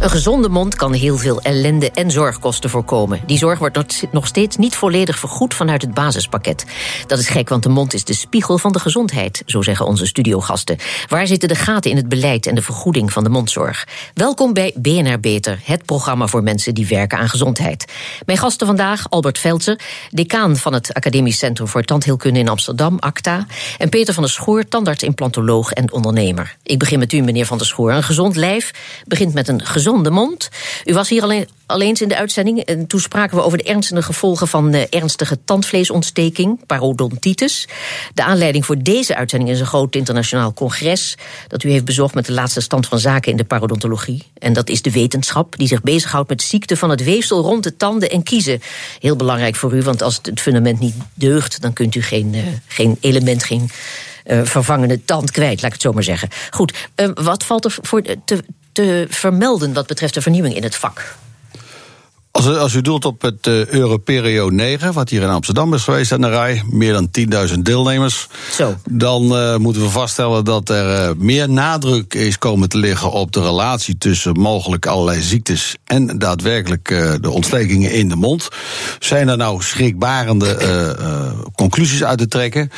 Een gezonde mond kan heel veel ellende en zorgkosten voorkomen. Die zorg wordt nog steeds niet volledig vergoed vanuit het basispakket. Dat is gek, want de mond is de spiegel van de gezondheid, zo zeggen onze studiogasten. Waar zitten de gaten in het beleid en de vergoeding van de mondzorg? Welkom bij BNR Beter, het programma voor mensen die werken aan gezondheid. Mijn gasten vandaag Albert Veldse, decaan van het Academisch Centrum voor Tandheelkunde in Amsterdam, ACTA. En Peter van der Schoor, tandarts, implantoloog en ondernemer. Ik begin met u, meneer van der Schoor. Een gezond lijf begint met een gezond gezonde mond. U was hier alleen, alleen in de uitzending. En toen spraken we over de ernstige gevolgen van de ernstige tandvleesontsteking, parodontitis. De aanleiding voor deze uitzending is een groot internationaal congres dat u heeft bezocht met de laatste stand van zaken in de parodontologie. En dat is de wetenschap die zich bezighoudt met ziekte van het weefsel rond de tanden en kiezen. Heel belangrijk voor u, want als het fundament niet deugt, dan kunt u geen, uh, geen element, geen. Uh, vervangende tand kwijt, laat ik het zo maar zeggen. Goed, wat valt er voor te, te vermelden wat betreft de vernieuwing in het vak? Als, als u doelt op het uh, Europerio 9, wat hier in Amsterdam is geweest aan de rij, meer dan 10.000 deelnemers. Zo. Dan uh, moeten we vaststellen dat er uh, meer nadruk is komen te liggen op de relatie tussen mogelijk allerlei ziektes en daadwerkelijk de ontstekingen in de mond. Zijn er nou schrikbarende conclusies uit te trekken?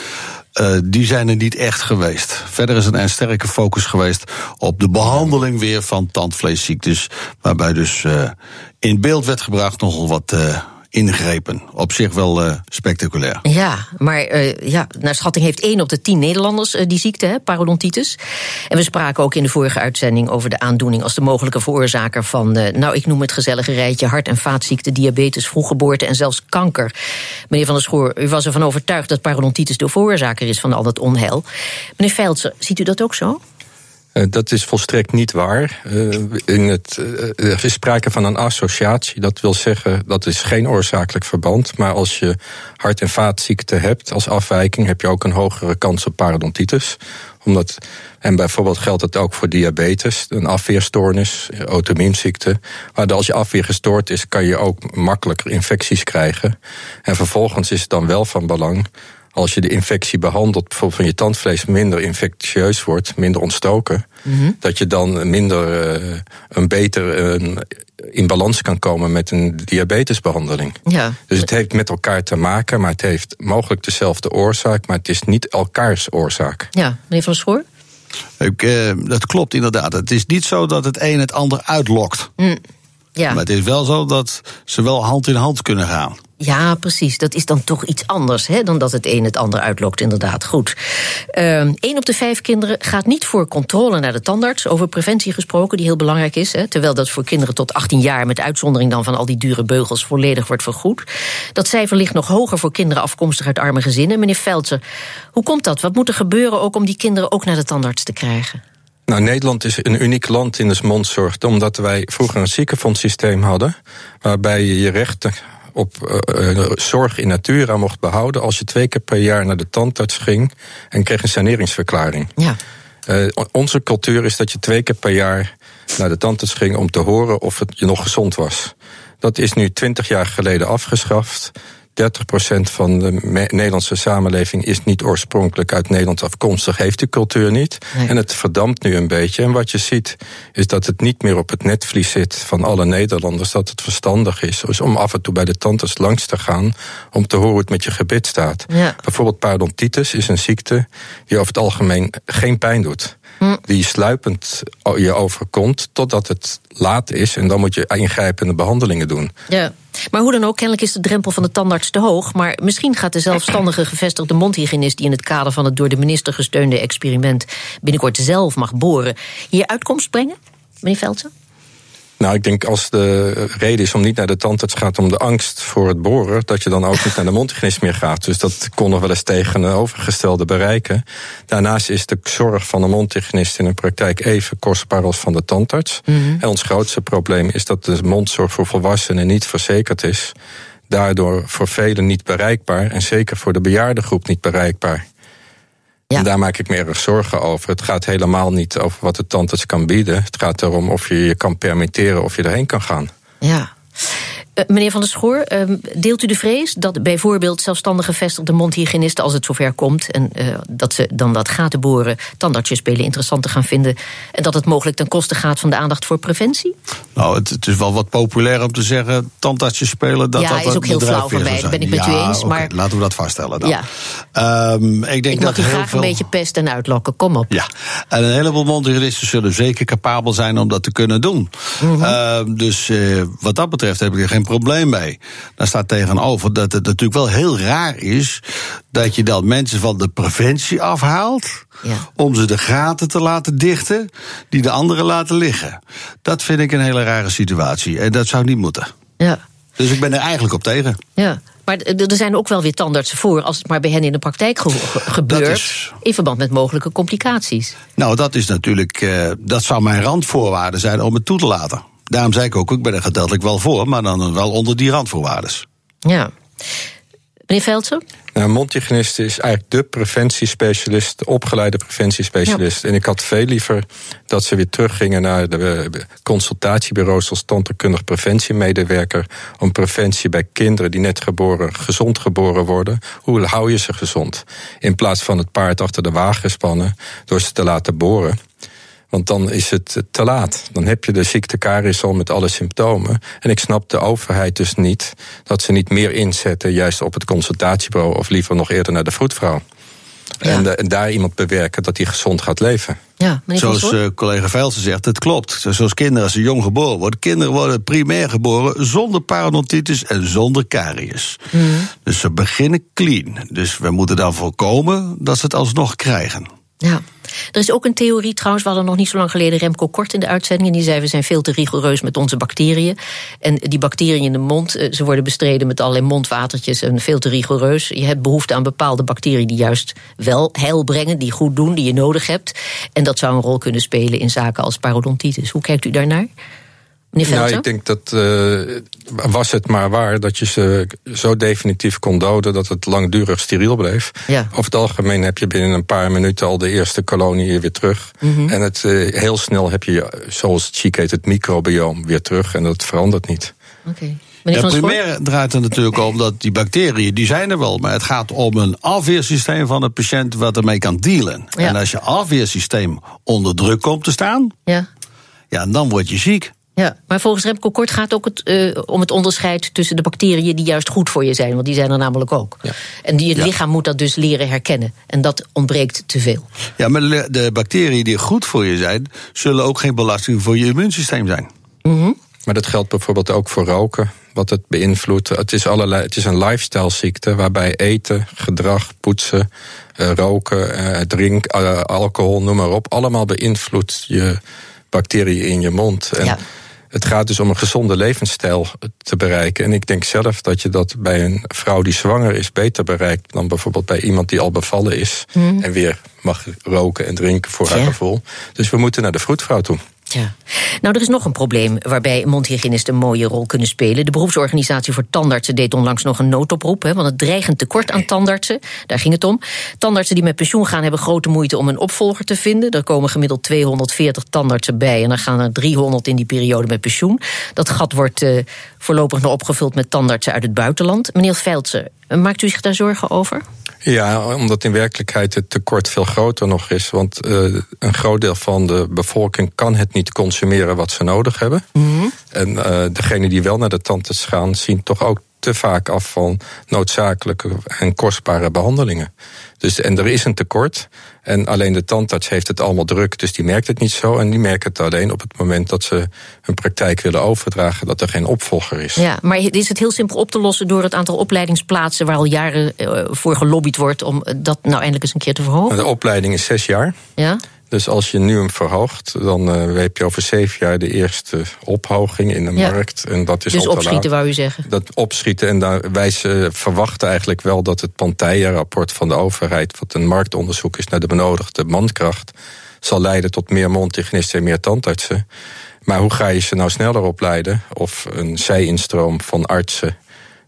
Uh, die zijn er niet echt geweest. Verder is er een sterke focus geweest op de behandeling weer van tandvleesziektes. Waarbij dus uh, in beeld werd gebracht nogal wat uh, ingrepen. Op zich wel uh, spectaculair. Ja, maar uh, ja, naar schatting heeft 1 op de 10 Nederlanders uh, die ziekte, hè, parodontitis. En we spraken ook in de vorige uitzending over de aandoening als de mogelijke veroorzaker van, nou, ik noem het gezellige rijtje hart- en vaatziekten, diabetes, vroeggeboorte en zelfs kanker. Meneer Van der Schoor, u was ervan overtuigd dat parodontitis de veroorzaker is van al dat onheil. Meneer Veldse, ziet u dat ook zo? Uh, dat is volstrekt niet waar. Uh, in het, uh, er is sprake van een associatie. Dat wil zeggen, dat is geen oorzakelijk verband. Maar als je hart- en vaatziekten hebt als afwijking, heb je ook een hogere kans op parodontitis. Omdat, en bijvoorbeeld geldt dat ook voor diabetes, een afweerstoornis, auto-immuunziekte. Als je afweer gestoord is, kan je ook makkelijker infecties krijgen. En vervolgens is het dan wel van belang als je de infectie behandelt, bijvoorbeeld van je tandvlees, minder infectieus wordt, minder ontstoken, mm-hmm. dat je dan minder uh, een beter uh, in balans kan komen met een diabetesbehandeling. Ja. Dus het heeft met elkaar te maken, maar het heeft mogelijk dezelfde oorzaak, maar het is niet elkaars oorzaak. Ja, meneer Van Schoor? Ik, uh, dat klopt inderdaad. Het is niet zo dat het een het ander uitlokt. Mm. Ja. Maar het is wel zo dat ze wel hand in hand kunnen gaan. Ja, precies. Dat is dan toch iets anders hè, dan dat het een het ander uitlokt, inderdaad. Goed. Eén uh, op de vijf kinderen gaat niet voor controle naar de tandarts. Over preventie gesproken, die heel belangrijk is. Hè, terwijl dat voor kinderen tot 18 jaar, met uitzondering dan van al die dure beugels, volledig wordt vergoed. Dat cijfer ligt nog hoger voor kinderen afkomstig uit arme gezinnen. Meneer Veldse, hoe komt dat? Wat moet er gebeuren ook om die kinderen ook naar de tandarts te krijgen? Nou, Nederland is een uniek land in de mondzorg, omdat wij vroeger een ziekenfondssysteem hadden, waarbij je je rechten op uh, zorg in natura mocht behouden als je twee keer per jaar naar de tandarts ging en kreeg een saneringsverklaring. Ja. Uh, onze cultuur is dat je twee keer per jaar naar de tandarts ging om te horen of het je nog gezond was. Dat is nu twintig jaar geleden afgeschaft. 30% van de Nederlandse samenleving is niet oorspronkelijk uit Nederland afkomstig, heeft die cultuur niet. Nee. En het verdampt nu een beetje. En wat je ziet, is dat het niet meer op het netvlies zit van alle Nederlanders, dat het verstandig is dus om af en toe bij de tandarts langs te gaan, om te horen hoe het met je gebit staat. Ja. Bijvoorbeeld parodontitis is een ziekte die over het algemeen geen pijn doet. Hm. Die sluipend je overkomt totdat het laat is en dan moet je ingrijpende behandelingen doen. Ja. Maar hoe dan ook, kennelijk is de drempel van de tandarts te hoog. Maar misschien gaat de zelfstandige gevestigde mondhygiënist... die in het kader van het door de minister gesteunde experiment... binnenkort zelf mag boren, hier uitkomst brengen? Meneer Veldsen? Nou, ik denk als de reden is om niet naar de tandarts gaat om de angst voor het boren, dat je dan ook niet naar de mondhygiënist meer gaat. Dus dat kon nog wel eens tegen een overgestelde bereiken. Daarnaast is de zorg van de mondhygiënist in een praktijk even kostbaar als van de tandarts. Mm-hmm. En ons grootste probleem is dat de mondzorg voor volwassenen niet verzekerd is. Daardoor voor velen niet bereikbaar en zeker voor de bejaardengroep niet bereikbaar. Ja. En daar maak ik me erg zorgen over. Het gaat helemaal niet over wat de tandarts kan bieden. Het gaat erom of je je kan permitteren of je erheen kan gaan. Ja. Uh, meneer Van der Schoor, uh, deelt u de vrees dat bijvoorbeeld zelfstandig gevestigde mondhygiënisten, als het zover komt en uh, dat ze dan dat gaten boren, tandartsjes spelen interessanter gaan vinden en dat het mogelijk ten koste gaat van de aandacht voor preventie? Nou, het, het is wel wat populair om te zeggen tandartsjes spelen. Dat ja, dat is ook heel flauw van mij. Dat ben ik met ja, u eens. Okay, maar laten we dat vaststellen dan. Ja. Um, ik denk ik dat mag u heel graag veel... een beetje pesten en uitlokken. Kom op. Ja, en een heleboel mondhygiënisten zullen zeker capabel zijn om dat te kunnen doen. Mm -hmm. uh, dus uh, wat dat betreft heb ik er geen probleem mee. Daar staat tegenover dat het natuurlijk wel heel raar is dat je dan mensen van de preventie afhaalt. Ja. Om ze de gaten te laten dichten die de anderen laten liggen. Dat vind ik een hele rare situatie. En dat zou niet moeten. Ja. Dus ik ben er eigenlijk op tegen. Ja. Maar er zijn ook wel weer tandartsen voor als het maar bij hen in de praktijk ge gebeurt. Is, in verband met mogelijke complicaties. Nou, dat is natuurlijk. Uh, dat zou mijn randvoorwaarde zijn om het toe te laten. Daarom zei ik ook, ik ben er gedeeltelijk wel voor, maar dan wel onder die randvoorwaarden. Ja. Meneer Veldsen? Nou, mondhygiënist is eigenlijk de preventiespecialist, de opgeleide preventiespecialist. Ja. En ik had veel liever dat ze weer teruggingen naar de consultatiebureaus als tandheelkundig preventiemedewerker. Om preventie bij kinderen die net geboren, gezond geboren worden. Hoe hou je ze gezond? In plaats van het paard achter de wagen spannen door ze te laten boren. Want dan is het te laat. Dan heb je de ziekte karies al met alle symptomen. En ik snap de overheid dus niet dat ze niet meer inzetten, juist op het consultatiebureau of liever nog eerder naar de vroedvrouw. Ja. En, de, en, daar iemand bewerken dat hij gezond gaat leven. Ja, Zoals uh, collega Velsen zegt, het klopt. Zoals kinderen als ze jong geboren worden. Kinderen worden primair geboren zonder parodontitis en zonder karies. Mm. Dus ze beginnen clean. Dus we moeten dan voorkomen dat ze het alsnog krijgen. Ja, er is ook een theorie trouwens, we hadden nog niet zo lang geleden Remco Kort in de uitzending. En die zei, we zijn veel te rigoureus met onze bacteriën. En die bacteriën in de mond, ze worden bestreden met allerlei mondwatertjes en veel te rigoureus. Je hebt behoefte aan bepaalde bacteriën die juist wel heil brengen, die goed doen, die je nodig hebt. En dat zou een rol kunnen spelen in zaken als parodontitis. Hoe kijkt u daarnaar? Nou, ik denk dat uh, was het maar waar dat je ze zo definitief kon doden dat het langdurig steriel bleef. Ja. Over het algemeen heb je binnen een paar minuten al de eerste kolonie weer terug. Mm -hmm. En het, uh, heel snel heb je, zoals het chic heet, het microbioom weer terug. En dat verandert niet. Oké. Okay. Ja, primair draait er natuurlijk om dat die bacteriën, die zijn er wel. Maar het gaat om een afweersysteem van de patiënt wat ermee kan dealen. Ja. En als je afweersysteem onder druk komt te staan, ja. Ja, dan word je ziek. Ja, maar volgens Remco Kort gaat ook het, uh, om het onderscheid tussen de bacteriën die juist goed voor je zijn, want die zijn er namelijk ook. Ja. En die, het Ja. lichaam moet dat dus leren herkennen. En dat ontbreekt te veel. Ja, maar de- bacteriën die goed voor je zijn, zullen ook geen belasting voor je immuunsysteem zijn. Mhm. Maar dat geldt bijvoorbeeld ook voor roken, wat het beïnvloedt. Het is, allerlei, het is een lifestyle ziekte waarbij eten, gedrag, poetsen, eh, roken, eh, drink, alcohol, noem maar op, allemaal beïnvloedt je bacteriën in je mond. En Ja. Het gaat dus om een gezonde levensstijl te bereiken. En ik denk zelf dat je dat bij een vrouw die zwanger is beter bereikt dan bijvoorbeeld bij iemand die al bevallen is en weer mag roken en drinken voor haar gevoel. Dus we moeten naar de vroedvrouw toe. Nou, er is nog een probleem waarbij mondhygiënisten een mooie rol kunnen spelen. De beroepsorganisatie voor tandartsen deed onlangs nog een noodoproep. Hè, want het dreigend tekort aan tandartsen, daar ging het om. Tandartsen die met pensioen gaan hebben grote moeite om een opvolger te vinden. Er komen gemiddeld 240 tandartsen bij en dan gaan er 300 in die periode met pensioen. Dat gat wordt eh, voorlopig nog opgevuld met tandartsen uit het buitenland. Meneer Veldsen, maakt u zich daar zorgen over? Ja, omdat in werkelijkheid het tekort veel groter nog is. Want eh, een groot deel van de bevolking kan het niet consumeren wat ze nodig hebben. En eh degenen die wel naar de tandarts gaan, zien toch ook te vaak af van noodzakelijke en kostbare behandelingen. Dus, en er is een tekort. En alleen de tandarts heeft het allemaal druk, dus die merkt het niet zo. En die merken het alleen op het moment dat ze hun praktijk willen overdragen, dat er geen opvolger is. Ja, maar is het heel simpel op te lossen door het aantal opleidingsplaatsen waar al jaren eh, voor gelobbyd wordt om dat nou eindelijk eens een keer te verhogen? De opleiding is zes jaar. Ja? Dus als je nu hem verhoogt, dan uh, heb je over zeven jaar de eerste ophoging in de Ja. markt. En dat is Dus al opschieten, wou u zeggen. Dat opschieten. En daar, wij verwachten eigenlijk wel dat het Pantaya-rapport van de overheid, wat een marktonderzoek is naar de benodigde mankracht, zal leiden tot meer mondhygiënisten en meer tandartsen. Maar hoe ga je ze nou sneller opleiden? Of een zij-instroom van artsen,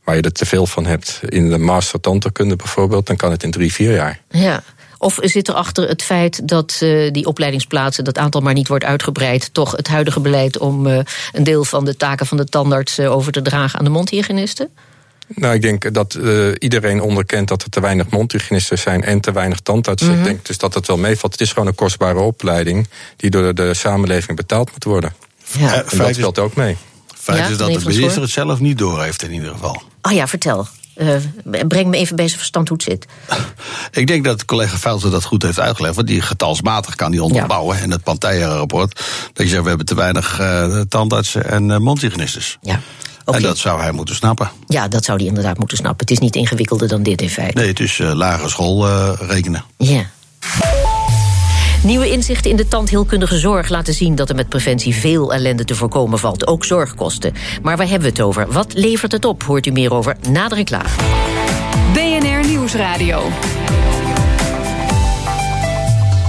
waar je er te veel van hebt, in de master tandheelkunde bijvoorbeeld, dan kan het in drie, vier jaar. Ja. Of zit er achter het feit dat uh, die opleidingsplaatsen, dat aantal maar niet wordt uitgebreid, toch het huidige beleid om uh, een deel van de taken van de tandarts uh, over te dragen aan de mondhygiënisten? Nou, ik denk dat uh, iedereen onderkent dat er te weinig mondhygiënisten zijn en te weinig tandartsen. Mm -hmm. Ik denk dus dat het wel meevalt. Het is gewoon een kostbare opleiding die door de samenleving betaald moet worden. Ja. En dat speelt ook mee. Feit ja, is dat de minister het zelf niet door heeft in ieder geval. Oh ja, vertel. Uh, breng me even bij zijn verstand hoe het zit. Ik denk dat collega Velsen dat goed heeft uitgelegd. Want die getalsmatig kan die onderbouwen. Ja. En het Panteijer-rapport. Dat je zegt, we hebben te weinig uh, tandartsen en uh, mondhygiënistes. Ja. Okay. En dat zou hij moeten snappen. Ja, dat zou hij inderdaad moeten snappen. Het is niet ingewikkelder dan dit in feite. Nee, het is uh, lagere school rekenen. Ja. Nieuwe inzichten in de tandheelkundige zorg laten zien dat er met preventie veel ellende te voorkomen valt, ook zorgkosten. Maar waar hebben we het over? Wat levert het op? Hoort u meer over na de reclame. BNR Nieuwsradio.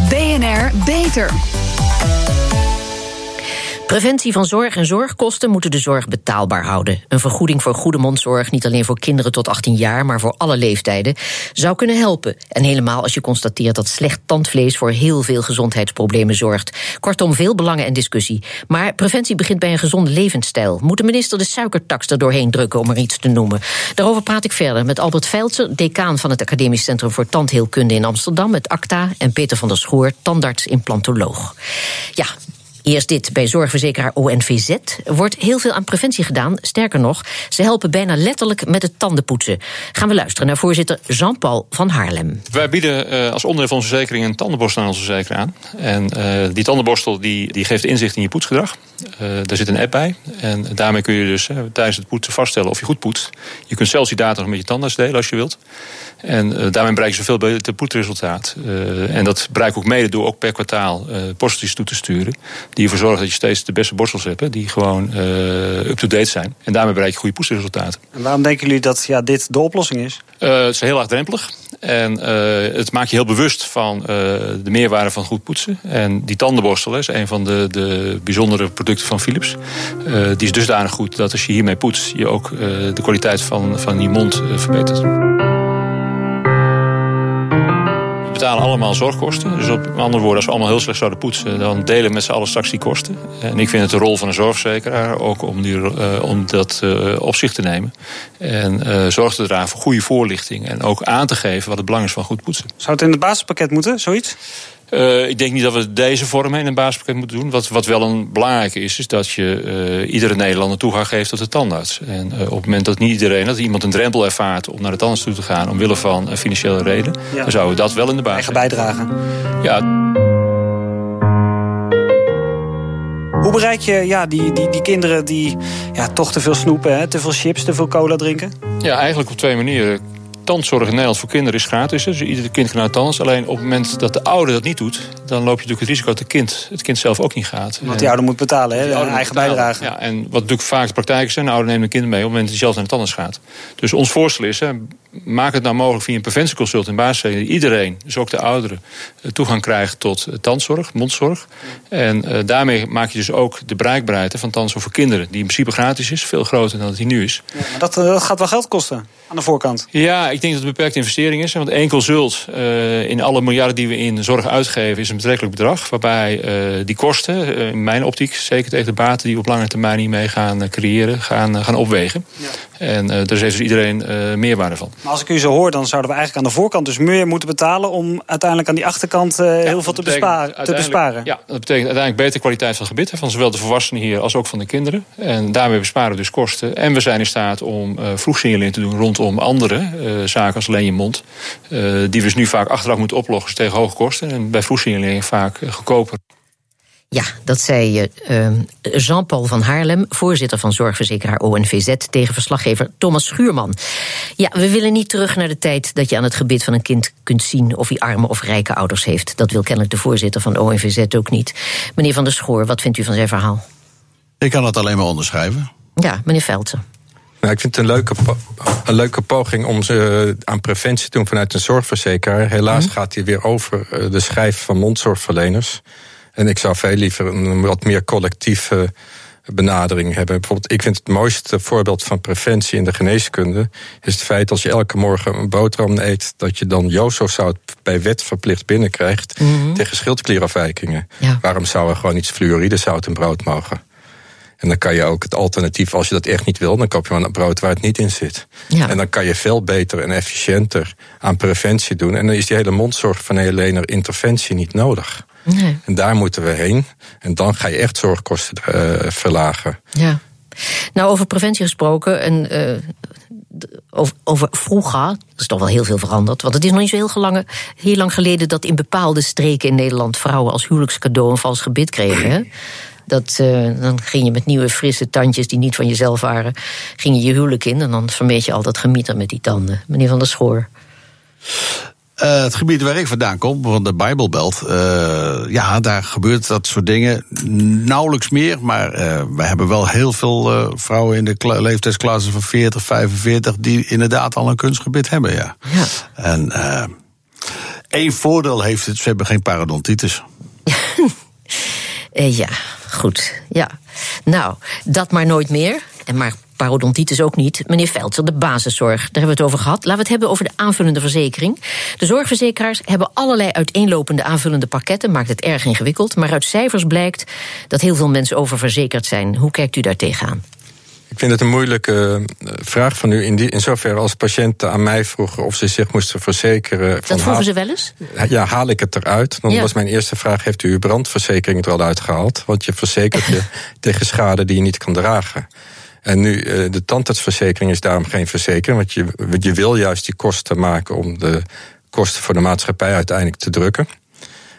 BNR Beter. Preventie van zorg en zorgkosten moeten de zorg betaalbaar houden. Een vergoeding voor goede mondzorg, niet alleen voor kinderen tot 18 jaar, maar voor alle leeftijden, zou kunnen helpen. En helemaal als je constateert dat slecht tandvlees voor heel veel gezondheidsproblemen zorgt. Kortom, veel belangen en discussie. Maar preventie begint bij een gezonde levensstijl. Moet de minister de suikertax er doorheen drukken, om er iets te noemen? Daarover praat ik verder met Albert Veiltzer, decaan van het Academisch Centrum voor Tandheelkunde in Amsterdam, het ACTA, en Peter van der Schoor, tandarts-implantoloog. Ja, Eerst dit. Bij zorgverzekeraar ONVZ wordt heel veel aan preventie gedaan. Sterker nog, ze helpen bijna letterlijk met het tandenpoetsen. Gaan we luisteren naar voorzitter Jean-Paul van Haarlem. Wij bieden uh, als onderdeel van onze verzekering een tandenborstel aan onze verzekeraar aan. En uh, die tandenborstel die, die geeft inzicht in je poetsgedrag. Uh, daar zit een app bij. En daarmee kun je dus tijdens het poetsen vaststellen of je goed poetst. Je kunt zelfs die data nog met je tandarts delen als je wilt. En uh, daarmee bereik je zoveel beter poetresultaat. Uh, en dat bereik ik ook mede door ook per kwartaal uh, borsteltjes toe te sturen. Die ervoor zorgen dat je steeds de beste borstels hebt. Die gewoon up-to-date zijn. En daarmee bereik je goede poetsresultaten. En waarom denken jullie dat ja, dit de oplossing is? het is heel laagdrempelig. En het maakt je heel bewust van de meerwaarde van goed poetsen. En die tandenborstel is een van de, de bijzondere producten van Philips. die is dusdanig goed dat als je hiermee poetst... je ook de kwaliteit van, van je mond verbetert betalen allemaal zorgkosten. Dus op andere woorden, als we allemaal heel slecht zouden poetsen... dan delen we met z'n allen straks die kosten. En ik vind het de rol van een zorgverzekeraar ook om, die, uh, om dat uh, op zich te nemen. En uh, zorg te dragen voor goede voorlichting. En ook aan te geven wat het belang is van goed poetsen. Zou het in het basispakket moeten, zoiets? Uh, ik denk niet dat we deze vorm in een basispakket moeten doen. Wat, wat wel een belangrijke is, is dat je uh, iedere Nederlander toegang geeft tot de tandarts. En uh, op het moment dat niet iedereen, dat iemand een drempel ervaart om naar de tandarts toe te gaan, omwille van financiële reden, ja. dan zouden we dat wel in de basis. Eigen bijdrage. Ja. Hoe bereik je ja, die, die, die kinderen die ja, toch te veel snoepen, hè, te veel chips, te veel cola drinken? Ja, eigenlijk op twee manieren tandzorg in Nederland voor kinderen is gratis. Dus ieder kind kan naar tandarts. Alleen op het moment dat de ouder dat niet doet... dan loop je natuurlijk het risico dat het kind, het kind zelf ook niet gaat. Want die ouder moet betalen, hè? eigen betalen. bijdrage. Ja, en wat natuurlijk vaak de praktijk is... een ouder neemt een kind mee op het moment dat hij zelf naar de tandarts gaat. Dus ons voorstel is... Hè, maak het nou mogelijk via een preventieconsult in basis... iedereen, dus ook de ouderen, toegang krijgt tot tandzorg, mondzorg. En uh, daarmee maak je dus ook de bereikbaarheid van tandzorg voor kinderen... die in principe gratis is, veel groter dan dat die nu is. Ja, maar dat, dat gaat wel geld kosten aan de voorkant. Ja, ik denk dat het een beperkte investering is. Want één consult uh, in alle miljarden die we in zorg uitgeven... is een betrekkelijk bedrag. Waarbij uh, die kosten, in mijn optiek... zeker tegen de baten die we op lange termijn hiermee gaan creëren... gaan, gaan opwegen. Ja. En daar heeft dus iedereen meerwaarde van. Maar als ik u zo hoor, dan zouden we eigenlijk aan de voorkant... dus meer moeten betalen om uiteindelijk aan die achterkant... Ja, heel veel te besparen, te besparen. Ja, dat betekent uiteindelijk betere kwaliteit van het gebit... van zowel de volwassenen hier als ook van de kinderen. En daarmee besparen we dus kosten. En we zijn in staat om vroegsignalering te doen... rondom andere zaken als alleen je mond. Die we dus nu vaak achteraf moeten oplossen tegen hoge kosten. En bij vroegsignalering vaak goedkoper. Ja, dat zei uh, Jean-Paul van Haarlem, voorzitter van zorgverzekeraar ONVZ, tegen verslaggever Thomas Schuurman. Ja, we willen niet terug naar de tijd dat je aan het gebit van een kind kunt zien of hij arme of rijke ouders heeft. Dat wil kennelijk de voorzitter van ONVZ ook niet. Meneer Van der Schoor, wat vindt u van zijn verhaal? Ik kan het alleen maar onderschrijven. Ja, meneer Velten. Nou, ik vind het een leuke, een leuke poging om ze aan preventie te doen vanuit een zorgverzekeraar. Helaas mm. gaat hij weer over de schijf van mondzorgverleners. En ik zou veel liever een wat meer collectief benadering hebben. Bijvoorbeeld, ik vind het mooiste voorbeeld van preventie in de geneeskunde is het feit als je elke morgen een boterham eet, dat je dan zout bij wet verplicht binnenkrijgt mm tegen schildklierafwijkingen. Waarom zou er gewoon iets fluoridezout in brood mogen? En dan kan je ook het alternatief, als je dat echt niet wil, dan koop je maar een brood waar het niet in zit. Ja. En dan kan je veel beter en efficiënter aan preventie doen. En dan is die hele mondzorg van Helener interventie niet nodig. Nee. En daar moeten we heen. En dan ga je echt zorgkosten uh, verlagen. Ja. Nou, over preventie gesproken. En, uh, over, over vroeger, dat is toch wel heel veel veranderd. Want het is nog niet zo heel, lang, heel lang geleden dat in bepaalde streken in Nederland vrouwen als huwelijkscadeau een vals gebit kregen. Hè? Dat, uh, dan ging je met nieuwe frisse tandjes die niet van jezelf waren, ging je je huwelijk in en dan vermeed je al dat gemieter met die tanden. Meneer Van der Schoor. Uh, het gebied waar ik vandaan kom, van de Bijbelbelt, uh, ja, daar gebeurt dat soort dingen nauwelijks meer. Maar uh, we hebben wel heel veel vrouwen in de leeftijdsklasse van 40, 45 die inderdaad al een kunstgebied hebben, ja. ja. En één voordeel heeft het, ze hebben geen parodontitis. ja, goed. Ja. Nou, dat maar nooit meer. En maar parodontitis ook niet. Meneer Veltzer, de basiszorg, daar hebben we het over gehad. Laten we het hebben over de aanvullende verzekering. De zorgverzekeraars hebben allerlei uiteenlopende aanvullende pakketten, maakt het erg ingewikkeld. Maar uit cijfers blijkt dat heel veel mensen oververzekerd zijn. Hoe kijkt u daar tegenaan? Ik vind het een moeilijke eh, vraag van u. In, die, in zoverre als patiënten aan mij vroegen of ze zich moesten verzekeren. Dat vroegen ze wel eens? Ja, haal ik het eruit? Dan was mijn eerste vraag: heeft u uw brandverzekering er al uitgehaald? Want je verzekert je tegen schade die je niet kan dragen. En nu, eh, de tandartsverzekering is daarom geen verzekering. Want je, je wil juist die kosten maken om de kosten voor de maatschappij uiteindelijk te drukken.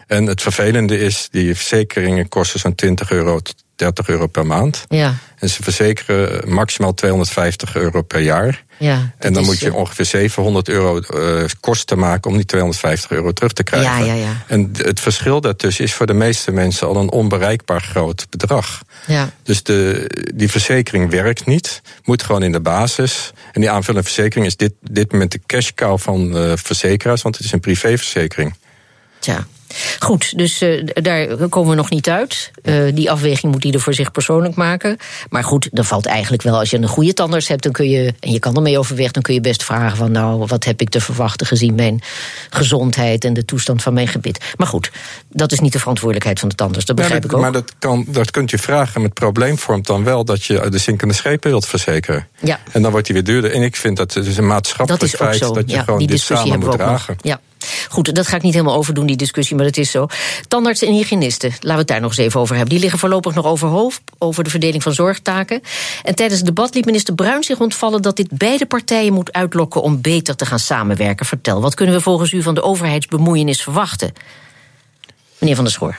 En het vervelende is, die verzekeringen kosten zo'n 20 euro tot 30 euro per maand. Ja. En ze verzekeren maximaal 250 euro per jaar. Ja, en dan moet je eh, ongeveer 700 euro uh, kosten maken om die 250 euro terug te krijgen. Ja, ja, ja. En het verschil daartussen is voor de meeste mensen al een onbereikbaar groot bedrag. Ja. Dus de, die verzekering werkt niet, moet gewoon in de basis. En die aanvullende verzekering is dit, dit moment de cash cow van uh, verzekeraars, want het is een privéverzekering. Tja. Goed, dus uh, daar komen we nog niet uit. Uh, die afweging moet ieder voor zich persoonlijk maken. Maar goed, dan valt eigenlijk wel, als je een goede tandarts hebt, dan kun je, en je kan ermee overweg, dan kun je best vragen van nou, wat heb ik te verwachten gezien mijn gezondheid en de toestand van mijn gebit. Maar goed, dat is niet de verantwoordelijkheid van de tandarts, dat begrijp ik ook. Maar dat, kan, dat kunt je vragen, maar het probleem vormt dan wel dat je de zinkende schepen wilt verzekeren. Ja. En dan wordt die weer duurder. En ik vind dat het is een maatschappelijk dat feit dat je gewoon dit samen moet dragen. Ja. Goed, dat ga ik niet helemaal overdoen, die discussie, maar het is zo. Tandarts en hygiënisten, laten we het daar nog eens even over hebben. Die liggen voorlopig nog overhoofd over de verdeling van zorgtaken. En tijdens het debat liet minister Bruin zich ontvallen dat dit beide partijen moet uitlokken om beter te gaan samenwerken. Vertel, wat kunnen we volgens u van de overheidsbemoeienis verwachten? Meneer Van der Schoor.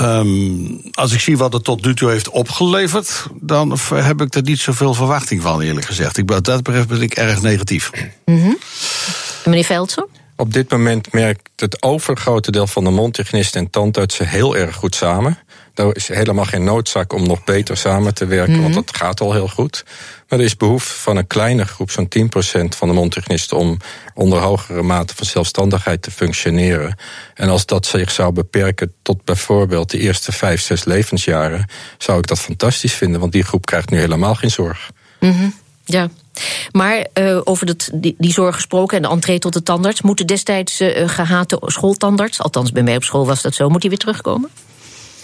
Um, als ik zie wat het tot nu toe heeft opgeleverd, dan heb ik er niet zoveel verwachting van, eerlijk gezegd. Ik, dat betreft ben ik erg negatief. Mm -hmm. Meneer Veldsen? Op dit moment merkt het overgrote deel van de mondhygiënisten en tandartsen heel erg goed samen. Er is helemaal geen noodzaak om nog beter samen te werken, want mhm. dat gaat al heel goed. Maar er is behoefte van een kleine groep, zo'n 10% van de mondhygiënisten, om onder hogere mate van zelfstandigheid te functioneren. En als dat zich zou beperken tot bijvoorbeeld de eerste vijf, zes levensjaren, zou ik dat fantastisch vinden, want die groep krijgt nu helemaal geen zorg. Mm Ja, maar uh, over dat, die, die, zorg gesproken en de entree tot de tandarts... moet de destijds uh, gehate schooltandarts, althans bij mij op school was dat zo... moet die weer terugkomen?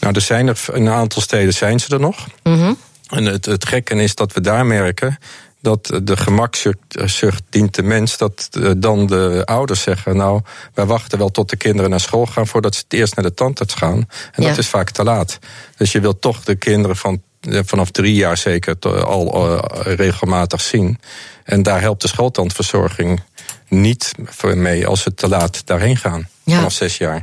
Nou, er zijn er, in een aantal steden zijn ze er nog. Mm En het, het gekke is dat we daar merken dat de gemakzucht dient de mens, dat eh, dan de ouders zeggen: Nou, wij wachten wel tot de kinderen naar school gaan voordat ze het eerst naar de tandarts gaan. En dat is vaak te laat. Dus je wilt toch de kinderen van vanaf drie jaar zeker al eh, regelmatig zien. En daar helpt de schooltandverzorging niet mee als ze te laat daarheen gaan. Vanaf zes jaar.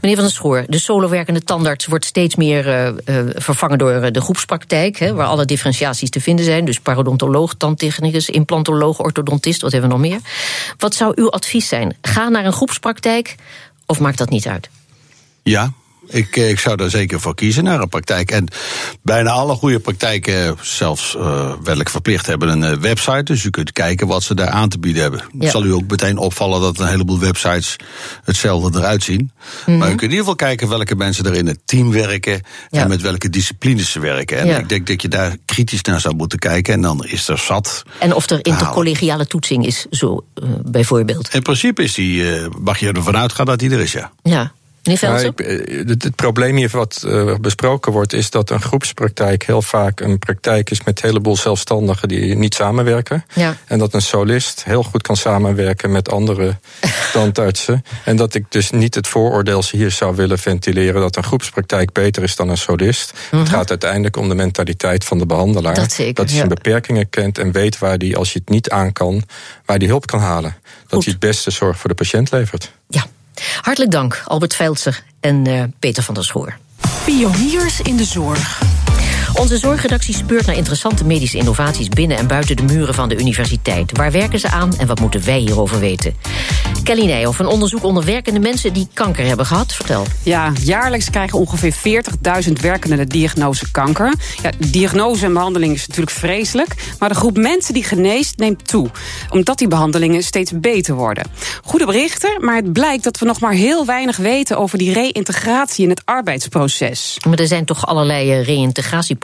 Meneer Van der Schoor, de solowerkende tandarts wordt steeds meer uh, vervangen door de groepspraktijk, hè, waar alle differentiaties te vinden zijn. Dus parodontoloog, tandtechnicus, implantoloog, orthodontist, wat hebben we nog meer? Wat zou uw advies zijn? Ga naar een groepspraktijk of maakt dat niet uit? Ja, ik, ik zou daar zeker voor kiezen naar een praktijk. En bijna alle goede praktijken, zelfs uh, wettelijk verplicht, hebben een website. Dus u kunt kijken wat ze daar aan te bieden hebben. Het zal u ook meteen opvallen dat een heleboel websites hetzelfde eruit zien. Mm -hmm. Maar u kunt in ieder geval kijken welke mensen er in het team werken ja. en met welke disciplines ze werken. En ja. ik denk dat je daar kritisch naar zou moeten kijken. En dan is er zat. En of er intercollegiale toetsing is, zo uh, bijvoorbeeld. In principe is die, uh, mag je ervan uitgaan dat die er is, ja. Ja. Ik, het, het, probleem hier wat uh, besproken wordt, is dat een groepspraktijk heel vaak een praktijk is met een heleboel zelfstandigen die niet samenwerken. Ja. En dat een solist heel goed kan samenwerken met andere tandartsen. en dat ik dus niet het vooroordeel hier zou willen ventileren dat een groepspraktijk beter is dan een solist. Mm -hmm. Het gaat uiteindelijk om de mentaliteit van de behandelaar. Dat, zeker, dat hij zijn ja. beperkingen kent en weet waar hij, als je het niet aan kan, waar hij hulp kan halen. Dat hij het beste zorg voor de patiënt levert. Ja. Hartelijk dank, Albert Veldser en uh, Peter van der Schoor. Pioniers in de zorg. Onze zorgredactie speurt naar interessante medische innovaties binnen en buiten de muren van de universiteit. Waar werken ze aan en wat moeten wij hierover weten? Kelly Nijhoff, een onderzoek onder werkende mensen die kanker hebben gehad. Vertel. Ja, jaarlijks krijgen ongeveer 40.000 werkenden de diagnose kanker. Ja, diagnose en behandeling is natuurlijk vreselijk, maar de groep mensen die geneest neemt toe. Omdat die behandelingen steeds beter worden. Goede berichten, maar het blijkt dat we nog maar heel weinig weten over die reïntegratie in het arbeidsproces. Maar er zijn toch allerlei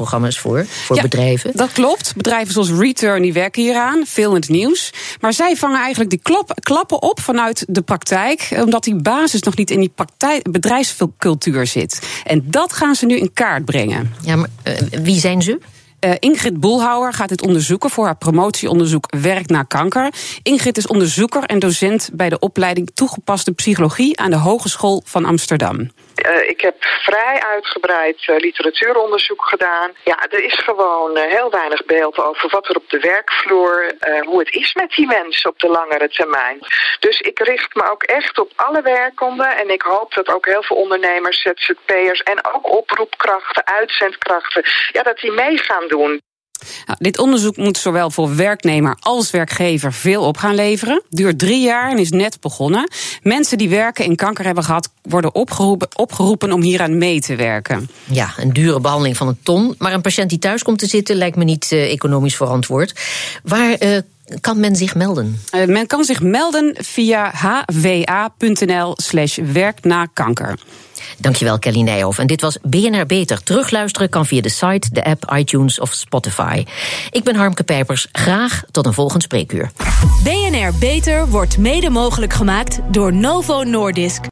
reïntegratieprogramma's voor, voor ja, bedrijven? Dat klopt. Bedrijven zoals Return die werken hieraan, veel in het nieuws. Maar zij vangen eigenlijk die klop, klappen op vanuit de praktijk, omdat die basis nog niet in die praktijk, bedrijfscultuur zit. En dat gaan ze nu in kaart brengen. Ja, maar uh, wie zijn ze? Uh, Ingrid Boelhouwer gaat dit onderzoeken voor haar promotieonderzoek Werk na kanker. Ingrid is onderzoeker en docent bij de opleiding toegepaste psychologie aan de Hogeschool van Amsterdam. Uh, ik heb vrij uitgebreid uh, literatuuronderzoek gedaan. Ja, er is gewoon uh, heel weinig beeld over wat er op de werkvloer, hoe het is met die mensen op de langere termijn. Dus ik richt me ook echt op alle werkenden en ik hoop dat ook heel veel ondernemers, ZZP'ers en ook oproepkrachten, uitzendkrachten, ja, dat die mee gaan doen. Nou, dit onderzoek moet zowel voor werknemer als werkgever veel op gaan leveren. Duurt drie jaar en is net begonnen. Mensen die werken in kanker hebben gehad, worden opgeroepen, opgeroepen om hieraan mee te werken. Ja, een dure behandeling van een ton. Maar een patiënt die thuis komt te zitten lijkt me niet uh, economisch verantwoord. Waar uh, kan men zich melden? Uh, men kan zich melden via hwa.nl slash werk na kanker. Dankjewel, Kelly Nijhoff. En dit was BNR Beter. Terugluisteren kan via de site, de app, iTunes of Spotify. Ik ben Harmke Pijpers. Graag tot een volgend spreekuur. BNR Beter wordt mede mogelijk gemaakt door Novo Nordisk.